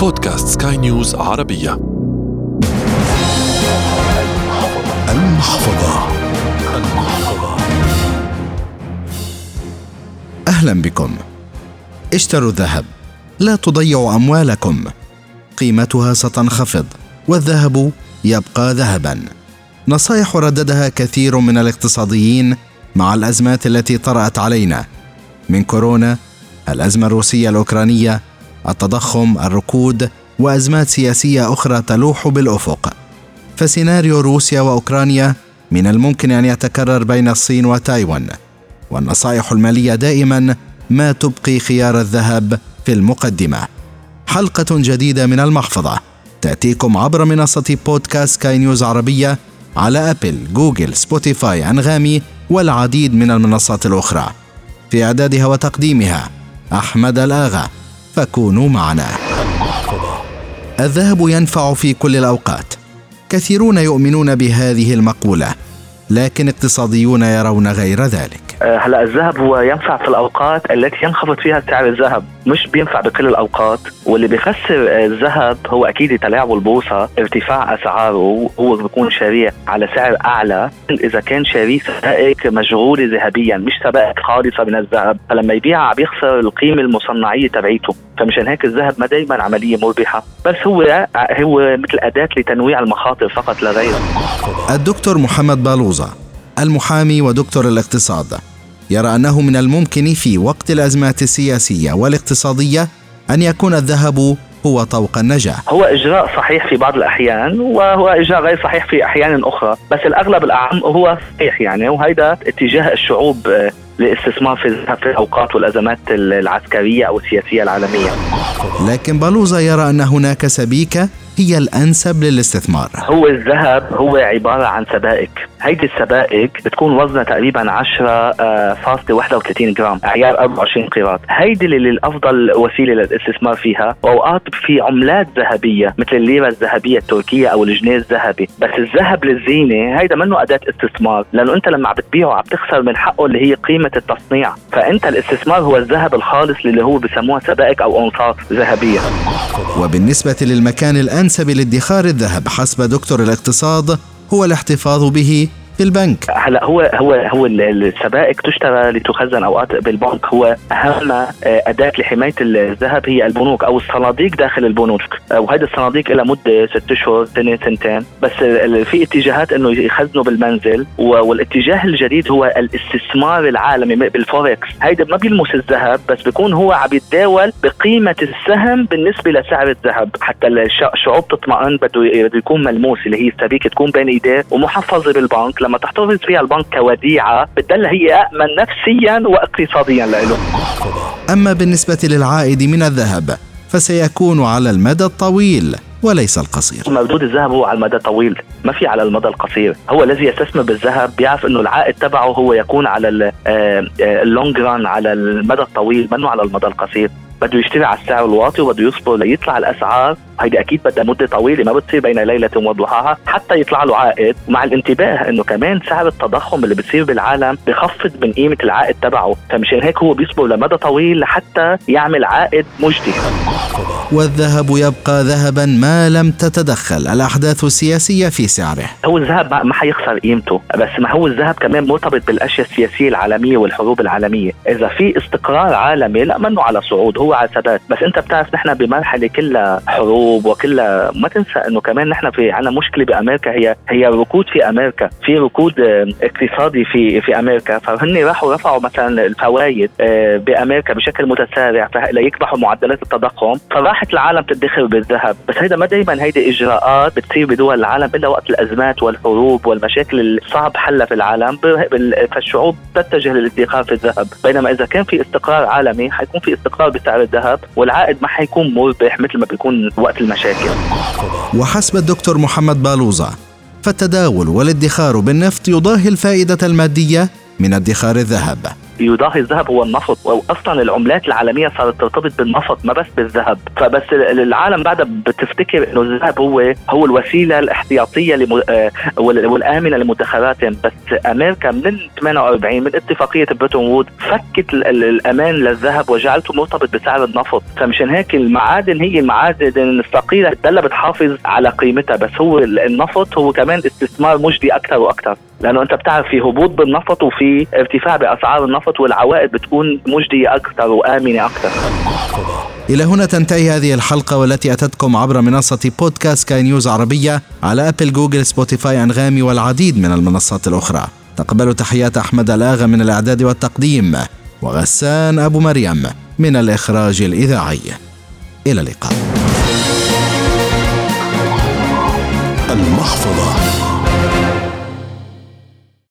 بودكاست سكاي نيوز عربية. المحفظة. المحفظة أهلا بكم. اشتروا الذهب. لا تضيعوا أموالكم. قيمتها ستنخفض والذهب يبقى ذهبا. نصائح رددها كثير من الاقتصاديين مع الأزمات التي طرأت علينا. من كورونا الأزمة الروسية الأوكرانية التضخم الركود وأزمات سياسية أخرى تلوح بالأفق. فسيناريو روسيا وأوكرانيا من الممكن أن يتكرر بين الصين وتايوان. والنصائح المالية دائما ما تبقي خيار الذهب في المقدمة. حلقة جديدة من المحفظة. تأتيكم عبر منصة بودكاست سكاي نيوز عربية على أبل جوجل سبوتيفاي أنغامي والعديد من المنصات الأخرى. في إعدادها وتقديمها أحمد الآغا. فكونوا معنا. الذهب ينفع في كل الأوقات. كثيرون يؤمنون بهذه المقولة لكن اقتصاديون يرون غير ذلك. هلا الذهب هو ينفع في الأوقات التي ينخفض فيها سعر الذهب. مش بينفع بكل الأوقات. واللي بيفسر الذهب هو أكيد تلاعب البورصة ارتفاع أسعاره. هو بيكون شاريه على سعر أعلى. إذا كان شاريه سبائك مشغولة ذهبيا مش سبائك خالصة من الذهب فلما يبيعها بيخسر القيمة المصنعية تبعيته. فمشان هيك الذهب ما دائما عملية مربحة. بس هو هو مثل أداة لتنويع المخاطر فقط لا غير. الدكتور محمد بالوزة المحامي ودكتور الاقتصاد. يرى أنه من الممكن في وقت الأزمات السياسية والاقتصادية أن يكون الذهب هو طوق النجاة هو إجراء صحيح في بعض الأحيان وهو إجراء غير صحيح في أحيان أخرى بس الأغلب الأعم هو صحيح يعني وهيدا اتجاه الشعوب آه، للاستثمار في في الأوقات والأزمات العسكرية أو السياسية العالمية. لكن بلوزا يرى أن هناك سبيكة هي الأنسب للاستثمار. هو الذهب هو عبارة عن سبائك، هيدي السبائك بتكون وزنها تقريبا 10 فاصلة 31 جرام عيار 24 قيراط. هيدي اللي الأفضل وسيلة للاستثمار فيها. واوقات في عملات ذهبية مثل الليرة الذهبية التركية أو الجنيه الذهبي. بس الذهب للزينة هيدا منه أداة استثمار لأنه أنت لما عم بتبيعه عم تخسر من حقه اللي هي قيمة التصنيع. فأنت الاستثمار هو الذهب الخالص اللي هو بسموها سبائك أو أنصاف ذهبية. وبالنسبة للمكان الأنسب لادخار الذهب حسب دكتور الاقتصاد هو الاحتفاظ به البنك. هلا هو هو هو السبائك تشترى لتخزن أوقات بالبنك هو أهم آه، أداة لحماية الذهب هي البنوك أو الصناديق داخل البنوك. آه، وهذه الصناديق لها مدة ست اشهر سنة سنتين. بس في اتجاهات إنه يخزنوا بالمنزل والاتجاه الجديد هو الاستثمار العالمي بالفوركس. هيدا ما بيلمس الذهب بس بيكون هو عم يتداول بقيمة السهم بالنسبة لسعر الذهب. حتى الشعوب تطمئن بده بده يكون ملموس اللي هي السبيكه تكون بين إيديه ومحفظة بالبنك. لما تحتفظ فيها البنك كوديعة بتضل هي آمن نفسيا واقتصاديا له أما بالنسبة للعائد من الذهب فسيكون على المدى الطويل وليس القصير. مردود الذهب هو على المدى الطويل ما في على المدى القصير. هو الذي يستثمر بالذهب بيعرف إنه العائد تبعه هو يكون على اللونج ران آه، على المدى الطويل منه على المدى القصير. بده يشتري على السعر الواطي وبده يصبر ليطلع الأسعار. هيدي أكيد بدها مدة طويلة ما بتصير بين ليلة وضحاها حتى يطلع له عائد. مع الانتباه إنه كمان سعر التضخم اللي بتصير بالعالم بخفض من قيمة العائد تبعه. فمشان هيك هو بيصبر لمدى طويل لحتى يعمل عائد مجدي. والذهب يبقى ذهبا ما لم تتدخل. الأحداث السياسية في سعره. هو الذهب ما حيخسر قيمته. بس ما هو الذهب كمان مرتبط بالأشياء السياسية العالمية والحروب العالمية. إذا في استقرار عالمي لا منه على صعود. هو على ثبات بس انت بتعرف نحن بمرحلة كلها حروب وكلها ما تنسى انه كمان نحن في عنا مشكلة بأمريكا. هي هي ركود في أمريكا. في ركود اقتصادي في في أمريكا. فهن راحوا رفعوا مثلا الفوائد آه، بأمريكا بشكل متسارع ليكبحوا معدلات التضخم. فراحت العالم تدخر بالذهب. بس هيدا ما دائما هيدي إجراءات بتصير بدول العالم إلا وقت الأزمات والحروب والمشاكل الصعب حلها في العالم. فالشعوب تتجه للادخار في الذهب. بينما إذا كان في استقرار عالمي حيكون في استقرار بسعر الذهب والعائد ما حيكون مربح مثل ما بيكون وقت المشاكل. وحسب الدكتور محمد بالوزة فالتداول والادخار بالنفط يضاهي الفائدة المادية من ادخار الذهب. يضاهي الذهب هو النفط واصلا العملات العالمية صارت ترتبط بالنفط ما بس بالذهب. فبس العالم بعدها بتفتكر إنه الذهب هو هو الوسيلة الاحتياطية. آه، والآمنة لمدخراتهم بس أمريكا من 48 من اتفاقية بريتون وود فكت الأمان للذهب وجعلته مرتبط بسعر النفط. فمشان هيك المعادن هي المعادن الثقيلة بتضلها بتحافظ على قيمتها. بس هو النفط هو كمان استثمار مجدي أكثر وأكثر. لأنه أنت بتعرف في هبوط بالنفط وفي ارتفاع بأسعار النفط. والعوائد بتكون مجدية أكثر وآمنة أكثر إلى هنا تنتهي هذه الحلقة والتي أتتكم عبر منصة بودكاست سكاي نيوز عربية على أبل جوجل سبوتيفاي أنغامي والعديد من المنصات الأخرى. تقبلوا تحيات أحمد الآغا من الإعداد والتقديم وغسان أبو مريم من الإخراج الإذاعي. إلى اللقاء. المحفظة.